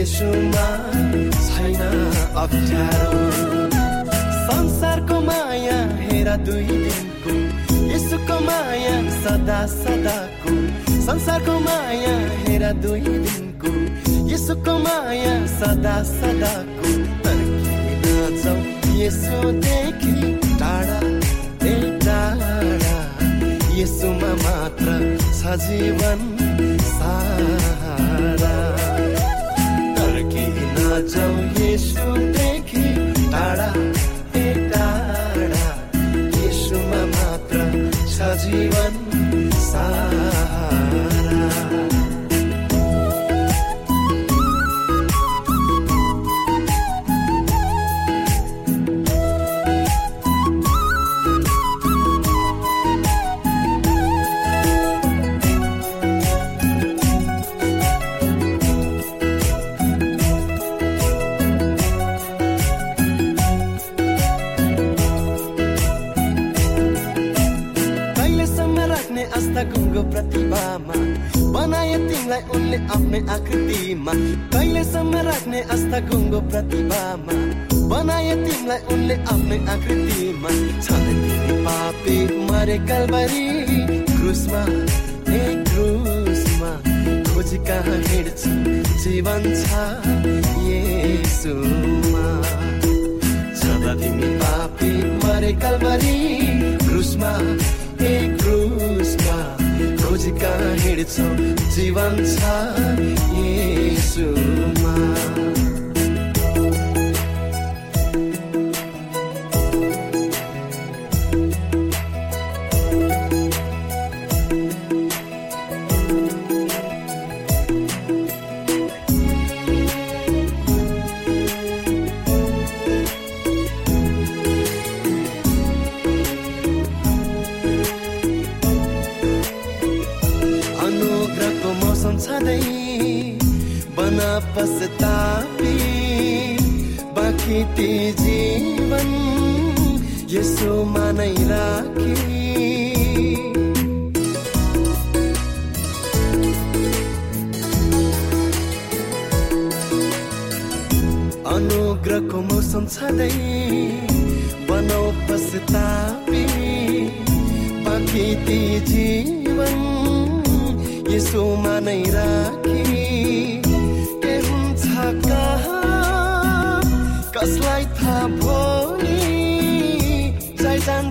यसोमा अप्ठ्यारो। संसारको माया हेर दुई दिनको यसुको माया सदा सदाको। संसारको माया हेर दुई दिनको यसुको माया सदा सदाको। जाउँ यसोदेखि टाढा टाढा। यसुमा मात्र छ जीवन सारा। जाउँ यसुदेखि टाढा ए टाढा यसुमा मात्र छ जीवन क्रुसमा ए क्रुसमा खोजी कहाँ हिँड्छु जीवन छ येसुमा। छँदा तिमी पापी मरे कलबारी क्रुसमा ए क्रुसमा खोजी कहाँ हिँड्छौ जीवन छ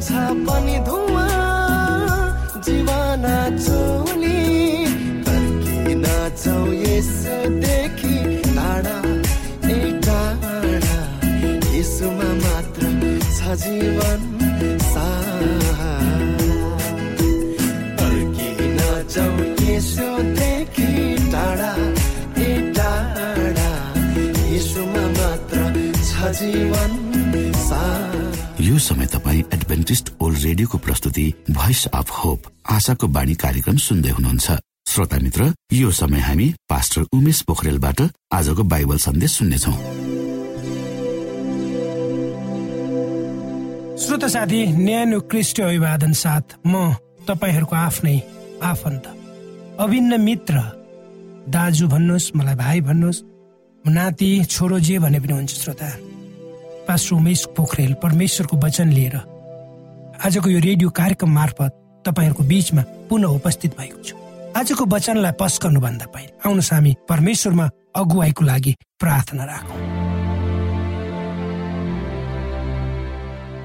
जान्छ पनि धुवा जीवना चोली फर्किन जाउँ यसदेखि टाढा ए टाढा यसोमा मात्र छ जीवन फर्किन जाउँ यसोदेखि टाढा ए टाढा यसोमा मात्र छ जीवन यो समय एडभेन्टिस्ट ओल्ड रेडियोको प्रस्तुति भोइस अफ होप आशाको बाणी कार्यक्रम सुन्दै हुनुहुन्छ। श्रोता मित्र यो समय हामी पास्टर उमेश पोखरेलबाट आजको बाइबल सन्देश सुन्नेछौ। श्रोता साथी न्यानो क्रिस्ट अभिवादन साथ म तपाईँहरूको आफ्नै आफन्त अभिन्न मित्र दाजु भन्नुहोस् मलाई भाइ भन्नुहोस् नाति छोरो जे भने पनि हुन्छ श्रोता। पास्टर उमेश पोखरेल परमेश्वरको वचन लिएर आजको यो रेडियो कार्यक्रम मार्फत तपाईँहरूको बीचमा पुनः उपस्थित भएको छु। आजको वचनलाई पस्कनुभन्दा पहिले आउनुहोस् हामी परमेश्वरमा अगुवाईको लागि प्रार्थना राखौँ।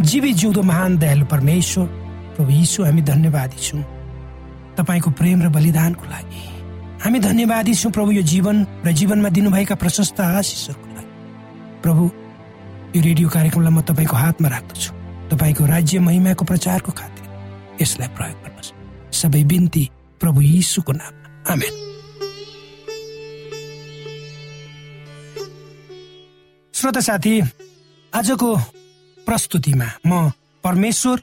जीवी जिउँदो महान दयालु परमेश्वर प्रभु यीशु हामी धन्यवादी छौँ। तपाईँको प्रेम र बलिदानको लागि हामी धन्यवादी छौँ प्रभु यो जीवन र जीवनमा दिनुभएका प्रशस्त आशिषहरूको लागि। प्रभु यो रेडियो कार्यक्रमलाई म तपाईँको हातमा राख्दछु। तपाईँको राज्य महिमाको प्रचारको खातिर यसलाई प्रयोग गर्नुहोस्। सबै बिन्ती प्रभु यीशुको नाममा। आमेन। श्रोता साथी आजको प्रस्तुतिमा म परमेश्वर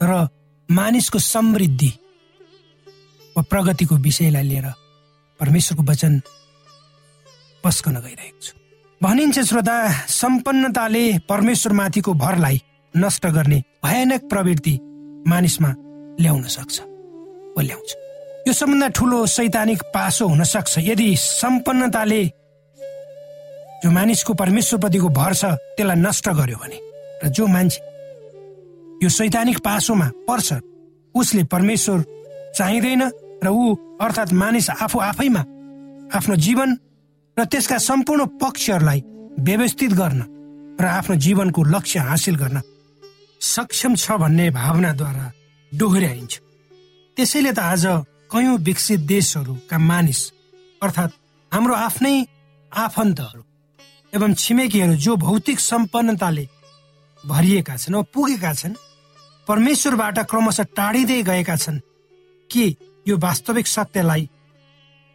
र मानिसको समृद्धि वा प्रगतिको विषयलाई लिएर परमेश्वरको वचन पस्कन गइरहेको छु। भनिन्छ श्रोता सम्पन्नताले परमेश्वरमाथिको भरलाई नष्ट गर्ने भयानक प्रवृत्ति मानिसमा ल्याउन सक्छ वा ल्याउँछ। यो सबभन्दा ठुलो सैद्धान्तिक पासो हुन सक्छ। यदि सम्पन्नताले जो मानिसको परमेश्वरप्रतिको भर छ त्यसलाई नष्ट गर्यो भने र जो मान्छे यो सैद्धान्तिक पासोमा पर्छ उसले परमेश्वर चाहिँदैन र ऊ अर्थात् मानिस आफू आफैमा आफ्नो जीवन र त्यसका सम्पूर्ण पक्षहरूलाई व्यवस्थित गर्न र आफ्नो जीवनको लक्ष्य हासिल गर्न सक्षम छ भन्ने भावनाद्वारा डोहोऱ्याइन्छ। त्यसैले त आज कयौँ विकसित देशहरूका मानिस अर्थात् हाम्रो आफ्नै आफन्तहरू एवं छिमेकीहरू जो भौतिक सम्पन्नताले भरिएका छन् वा पुगेका छन् परमेश्वरबाट क्रमशः टाढिँदै गएका छन् के यो वास्तविक सत्यलाई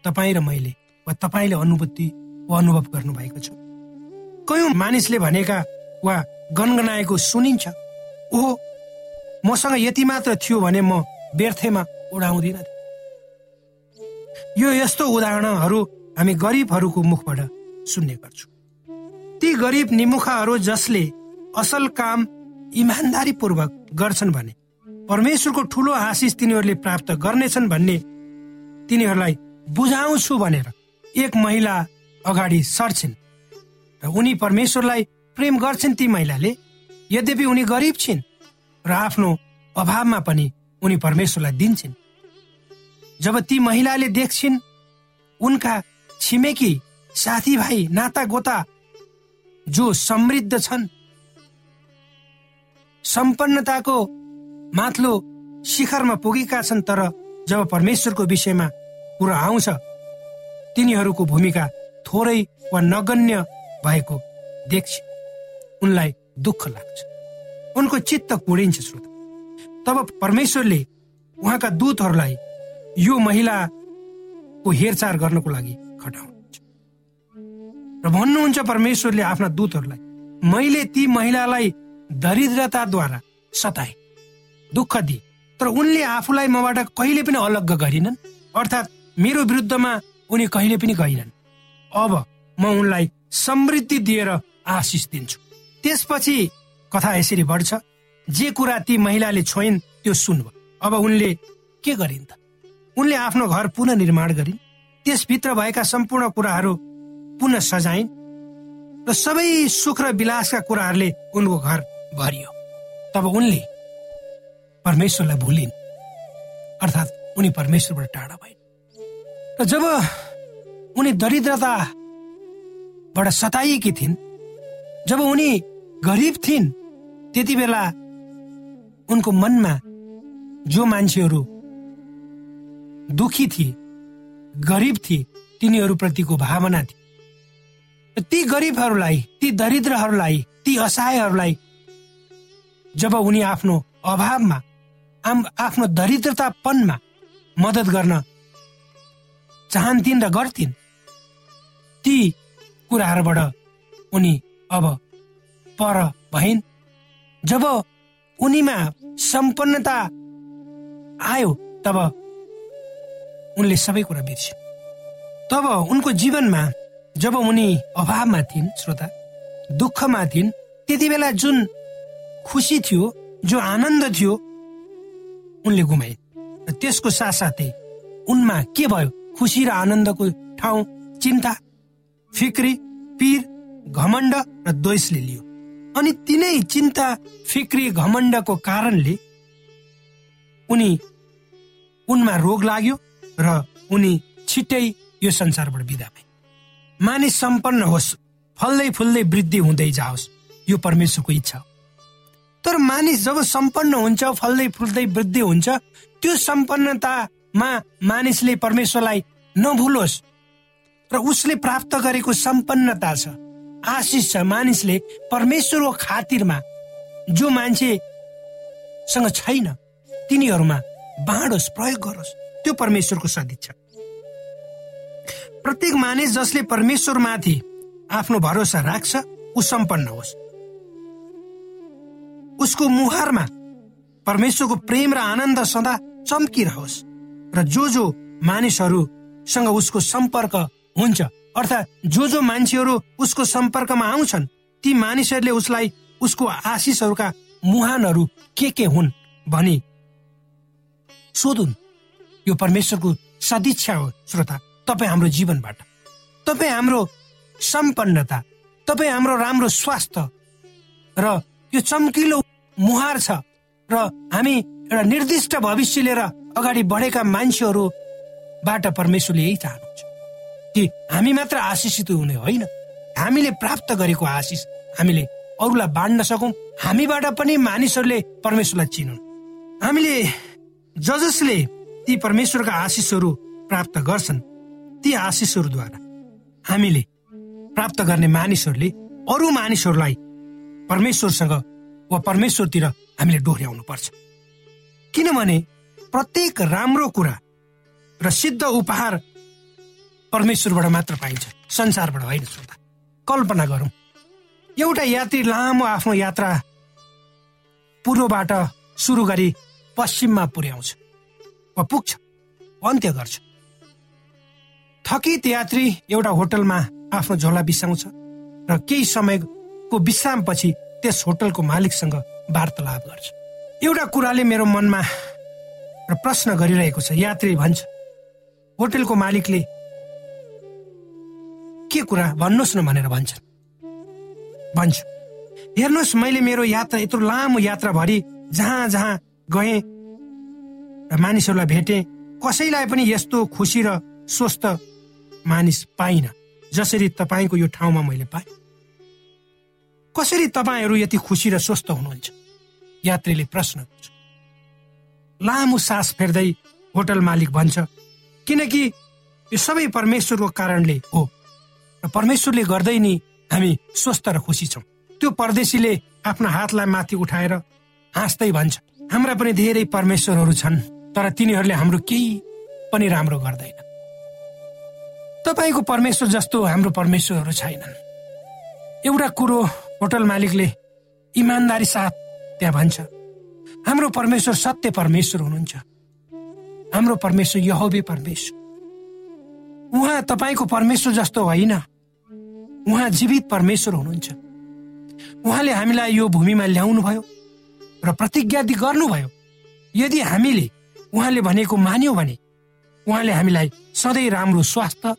तपाईँ र मैले वा तपाईँले अनुभूति वा अनुभव गर्नुभएको छ? कयौँ मानिसले भनेका वा गनगनाएको सुनिन्छ। ओहो मसँग यति मात्र थियो भने म व्यर्थेमा उडाउँदिन। यो यस्तो उदाहरणहरू हामी गरिबहरूको मुखबाट सुन्ने गर्छौँ। ती गरिब निमुखाहरू जसले असल काम इमान्दारी पूर्वक गर्छन् भने परमेश्वरको ठुलो आशिष तिनीहरूले प्राप्त गर्नेछन् भन्ने तिनीहरूलाई बुझाउँछु भनेर एक महिला अगाडि सर्छिन् र उनी परमेश्वरलाई प्रेम गर्छन् ती महिलाले। यद्यपि उनी गरिब छिन् र आफ्नो अभावमा पनि उनी परमेश्वरलाई दिन्छन्। जब ती महिलाले देख्छिन् उनका छिमेकी साथीभाइ नाता गोता जो समृद्ध छन् सम्पन्नताको माथलो शिखरमा पुगेका छन् तर जब परमेश्वरको विषयमा कुरा आउँछ तिनीहरूको भूमिका थोरै वा नगण्य भएको देख्छ। उनलाई दुःख लाग्छ। उनको चित्त कुडिन्छ श्रोत। तब परमेश्वरले उहाँका दूतहरूलाई यो महिलाको हेरचाह गर्नको लागि खटाउनुहुन्छ। र भन्नुहुन्छ परमेश्वरले आफ्ना दूतहरूलाई मैले ती महिलालाई दरिद्रताद्वारा सताए दुःख दिए तर उनले आफूलाई मबाट कहिले पनि अलग्ग गरिनन् अर्थात् मेरो विरुद्धमा उनी कहिले पनि गएनन्। अब म उनलाई समृद्धि दिएर आशिष दिन्छु। त्यसपछि कथा यसरी बढ्छ। जे कुरा ती महिलाले छोइन् त्यो सुन्भ अब उनले के गरिन् त? उनले आफ्नो घर पुनः निर्माण गरिन् त्यसभित्र भएका सम्पूर्ण कुराहरू पुनः सजाइन् र सबै सुख र विलासका कुराहरूले उनको घर भरियो। तब उनले परमेश्वरलाई भुलिन्। अर्थात् उनी परमेश्वरबाट टाढा भइन्। र जब उनी दरिद्रताबाट सताइएकी थिइन् जब उनी गरिब थिइन्। त्यति बेला उनको मनमा जो मान्छेहरू दुखी थिए गरिब थिए तिनीहरूप्रतिको भावना थिए ती गरिबहरूलाई ती दरिद्रहरूलाई ती असहायहरूलाई जब उनी आफ्नो अभावमा आफ्नो दरिद्रतापनमा मद्दत गर्न चाहन्थिन् र गर्थिन् ती कुराहरूबाट उनी अब पर भइन् जब उनीमा सम्पन्नता आयो तब उनले सबै कुरा बिर्सिन् तब उनको जीवनमा जब उनी अभावमा थिइन् श्रोता दुःखमा थिइन् त्यति बेला जुन खुसी थियो जो आनन्द थियो उनले गुमाइन् र त्यसको साथसाथै उनमा के भयो? खुसी र आनन्दको ठाउँ चिन्ता फिक्री पीर घमण्ड र द्वेषले लियो। अनि तिनै चिन्ता फिक्री घमण्डको कारणले उनी उनमा रोग लाग्यो र उनी छिट्टै यो संसारबाट बिदा भए। मानिस सम्पन्न होस् फल्दै फुल्दै वृद्धि हुँदै जाओस् यो परमेश्वरको इच्छा हो। तर मानिस जब सम्पन्न हुन्छ फल्दै फुल्दै वृद्धि हुन्छ त्यो सम्पन्नतामा मानिसले परमेश्वरलाई नभुलोस् र उसले प्राप्त गरेको सम्पन्नता छ। आशिष छ मानिसले परमेश्वरको खातिरमा जो मान्छेसँग छैन तिनीहरूमा बाँडोस् प्रयोग गरोस्। त्यो परमेश्वरको सदिच्छा। प्रत्येक मानिस जसले परमेश्वरमाथि आफ्नो भरोसा राख्छ ऊ सम्पन्न होस्। उसको मुहारमा परमेश्वरको प्रेम र आनन्द सदा चम्किरहोस् र जो जो मानिसहरूसँग उसको सम्पर्क हुन्छ अर्थात् जो जो मान्छेहरू उसको सम्पर्कमा आउँछन् ती मानिसहरूले उसलाई उसको आशिषहरूका मुहानहरू के के हुन् भनी सोधुन्। यो परमेश्वरको सदिच्छा हो श्रोता। तपाईँ हाम्रो जीवनबाट। तपाईँ हाम्रो सम्पन्नता। तपाईँ हाम्रो राम्रो स्वास्थ्य। र यो चम्किलो मुहार छ। र हामी एउटा निर्दिष्ट भविष्य लिएर अगाडि बढेका मान्छेहरूबाट परमेश्वरले यही चाहनुहुन्छ। कि हामी मात्र आशिषित हुने होइन। हामीले प्राप्त गरेको आशिष। हामीले अरूलाई बाँड्न सकौँ। हामीबाट पनि मानिसहरूले परमेश्वरलाई चिनुन्। हामीले ज जसले ती परमेश्वरका आशिषहरू प्राप्त गर्छन् ती आशिषहरूद्वारा हामीले प्राप्त गर्ने मानिसहरूले अरू मानिसहरूलाई परमेश्वरसँग वा परमेश्वरतिर हामीले डोर्याउनु पर्छ किनभने प्रत्येक राम्रो कुरा र सिद्ध उपहार परमेश्वरबाट मात्र पाइन्छ। संसारबाट होइन श्रोता। कल्पना गरौँ। एउटा यात्री लामो आफ्नो यात्रा पूर्वबाट सुरु गरी पश्चिममा पुर्याउँछ। वा पुग्छ। अन्त्य गर्छ। थकित यात्री एउटा होटलमा आफ्नो झोला बिसाउँछ र केही समयको विश्रामपछि त्यस होटलको मालिकसँग वार्तालाप गर्छ। एउटा कुराले मेरो मनमा र प्रश्न गरिरहेको छ। यात्री भन्छ होटलको मालिकले के कुरा भन्नुहोस् न भनेर भन्छन्। भन्छ। हेर्नुहोस् मैले मेरो यात्रा यत्रो लामो यात्राभरि जहाँ जहाँ गएँ र मानिसहरूलाई भेटेँ कसैलाई पनि यस्तो खुसी र स्वस्थ मानिस पाइन जसरी तपाईँको यो ठाउँमा मैले पाएँ। कसरी तपाईँहरू यति खुसी र स्वस्थ हुनुहुन्छ? यात्रीले प्रश्न लामो सास फेर्दै होटल मालिक भन्छ किनकि यो सबै परमेश्वरको कारणले हो। परमेश्वरले गर्दै नि हामी स्वस्थ र खुसी छौँ। त्यो परदेशीले आफ्नो हातलाई माथि उठाएर हाँस्दै भन्छ हाम्रा पनि धेरै परमेश्वरहरू छन् तर तिनीहरूले हाम्रो केही पनि राम्रो गर्दैन। तपाईँको परमेश्वर जस्तो हाम्रो परमेश्वरहरू छैनन्। एउटा कुरो होटल मालिकले इमान्दारी साथ त्यहाँ भन्छ हाम्रो परमेश्वर सत्य परमेश्वर हुनुहुन्छ। हाम्रो परमेश्वर यहोबे परमेश्वर। उहाँ तपाईँको परमेश्वर जस्तो होइन। उहाँ जीवित परमेश्वर हुनुहुन्छ। उहाँले हामीलाई यो भूमिमा ल्याउनु भयो र प्रतिज्ञा गर्नुभयो। यदि हामीले उहाँले भनेको मान्यौँ भने उहाँले हामीलाई सधैँ राम्रो स्वास्थ्य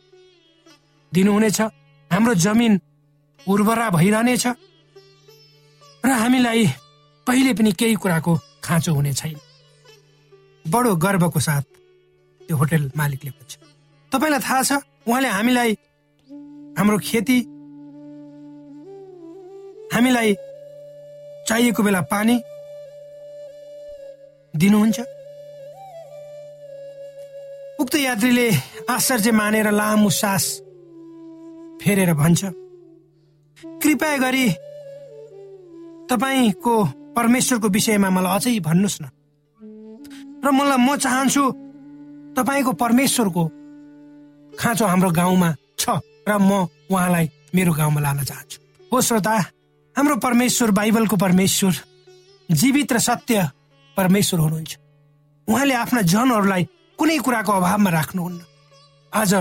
दिनुहुनेछ हाम्रो जमिन उर्वरा भइरहनेछ र हामीलाई कहिले पनि केही कुराको खाँचो हुने छैन। बडो गर्वको साथ त्यो होटेल मालिकले भन्छ। तपाईँलाई थाहा छ उहाँले हामीलाई हाम्रो खेती हामीलाई चाहिएको बेला पानी दिनुहुन्छ? उक्त यात्रीले आश्चर्य मानेर लामो सास फेरेर भन्छ कृपया गरी तपाईँको परमेश्वरको विषयमा मलाई अझै भन्नुहोस् न। र मलाई म चाहन्छु तपाईँको परमेश्वरको खाँचो हाम्रो गाउँमा छ र म उहाँलाई मेरो गाउँमा लान चाहन्छु। हो श्रोता हाम्रो परमेश्वर बाइबलको परमेश्वर जीवित र सत्य परमेश्वर हुनुहुन्छ। उहाँले आफ्ना जनहरूलाई कुनै कुराको अभावमा राख्नुहुन्न। आज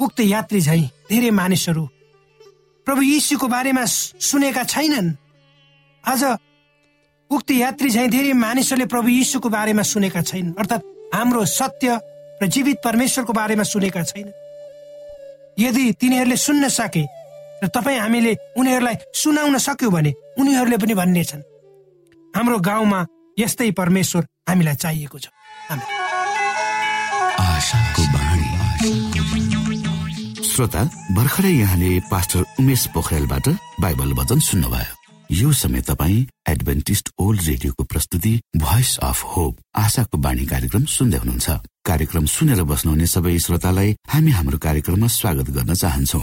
उक्त यात्री झै धेरै मानिसहरू प्रभु यीशुको बारेमा सुनेका छैनन्। आज उक्त यात्री झै धेरै मानिसहरूले प्रभु यीशुको बारेमा सुनेका छैनन्। अर्थात् हाम्रो सत्य र जीवित परमेश्वरको बारेमा सुनेका छैन यदि तिनीहरूले सुन्न सके र तपाईँ हामीले उनीहरूलाई सुनाउन सक्यौँ भने उनीहरूले पनि भन्नेछन्। हाम्रो गाउँमा यस्तै परमेश्वर हामीलाई चाहिएको छ। श्रोता भर्खरै यहाँले पास्टर उमेश पोखरेलबाट बाइबल वचन सुन्नुभयो। यो समय तपाईँ एडभेन्टिस्ट ओल्ड रेडियोको प्रस्तुति भोइस अफ होप आशाको बाणी कार्यक्रम सुन्दै हुनुहुन्छ। कार्यक्रम सुनेर बस्नुहुने सबै श्रोतालाई हामी हाम्रो कार्यक्रममा स्वागत गर्न चाहन्छौँ।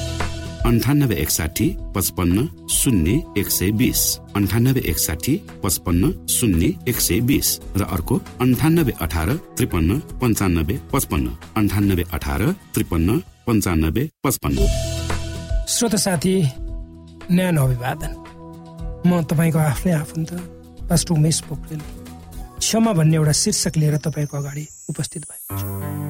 अन्ठानब्बे एकसाठी पचपन्न शून्य एक सय बिस। अन्ठानब्बे एकसाठी पचपन्न शून्य एक सय बिस। र अर्को अन्ठानब्बे अठार त्रिपन्न पन्चानब्बे पचपन्न। अन्ठानब्बे अठार त्रिपन्न पन्चानब्बे पचपन्न। श्रोत साथी न्यानो अभिवादन म तपाईँको आफ्नै आफन्त पास्टर उमेश पोखरेल। क्षमा भन्ने एउटा शीर्षक लिएर तपाईँको अगाडि उपस्थित भएको छु।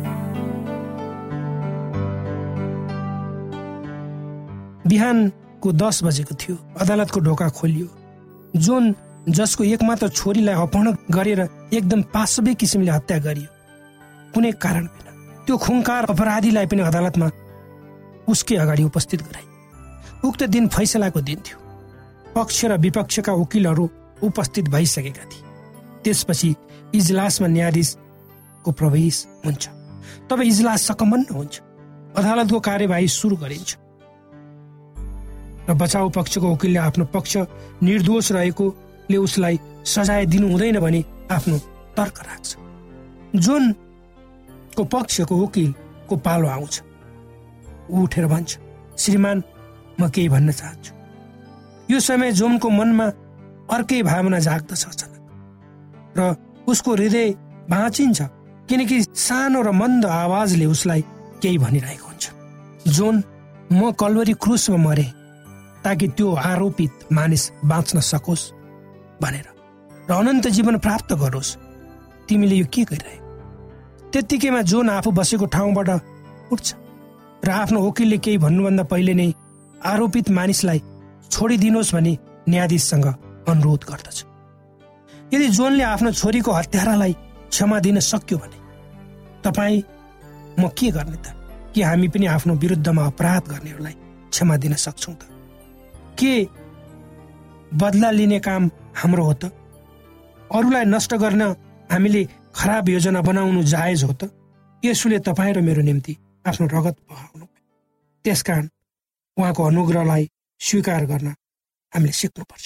बिहानको दस बजेको थियो। अदालतको ढोका खोलियो। जोन जसको एकमात्र छोरीलाई अपहरण गरेर एकदम पाशवी किसिमले हत्या गरियो। कुनै कारण बिना त्यो खुङकार अपराधीलाई पनि अदालतमा उसकै अगाडि उपस्थित गराइ उक्त दिन फैसलाको दिन थियो। पक्ष र विपक्षका वकिलहरू उपस्थित भइसकेका थिए। त्यसपछि इजलासमा न्यायाधीशको प्रवेश हुन्छ। तब इजलास सकमन्न हुन्छ। अदालतको कार्यवाही सुरु गरिन्छ। र बचाउ पक्षको वकिलले आफ्नो पक्ष निर्दोष रहेकोले उसलाई सजाय दिनु हुँदैन भने आफ्नो तर्क राख्छ। जोनको पक्षको वकिलको पालो आउँछ। ऊ उठेर भन्छ श्रीमान म केही भन्न चाहन्छु। यो समय जोनको मनमा अर्कै भावना जाग्दछ अचानक। र उसको हृदय भाँचिन्छ किनकि सानो र मन्द आवाजले उसलाई केही भनिरहेको हुन्छ। जोन म कलवरी क्रुसमा मरे। ताकि त्यो आरोपित मानिस बाँच्न सकोस् भनेर। र अनन्त जीवन प्राप्त गरोस्। तिमीले यो के गरिरहे? त्यत्तिकैमा जोन आफू बसेको ठाउँबाट उठ्छ। र आफ्नो वकिलले केही भन्नुभन्दा पहिले नै आरोपित मानिसलाई छोडिदिनुहोस् भनी न्यायाधीशसँग अनुरोध गर्दछ। यदि जोनले आफ्नो छोरीको हत्यारालाई क्षमा दिन सक्यो भने तपाईँ म के गर्ने त? कि हामी पनि आफ्नो विरुद्धमा अपराध गर्नेहरूलाई क्षमा दिन सक्छौँ त? के बदला लिने काम हाम्रो हो त? अरूलाई नष्ट गर्न हामीले खराब योजना बनाउनु जायज हो त? यसुले तपाईँ र मेरो निम्ति आफ्नो रगत बहाउनु त्यसकारण उहाँको अनुग्रहलाई स्वीकार गर्न हामीले सिक्नुपर्छ।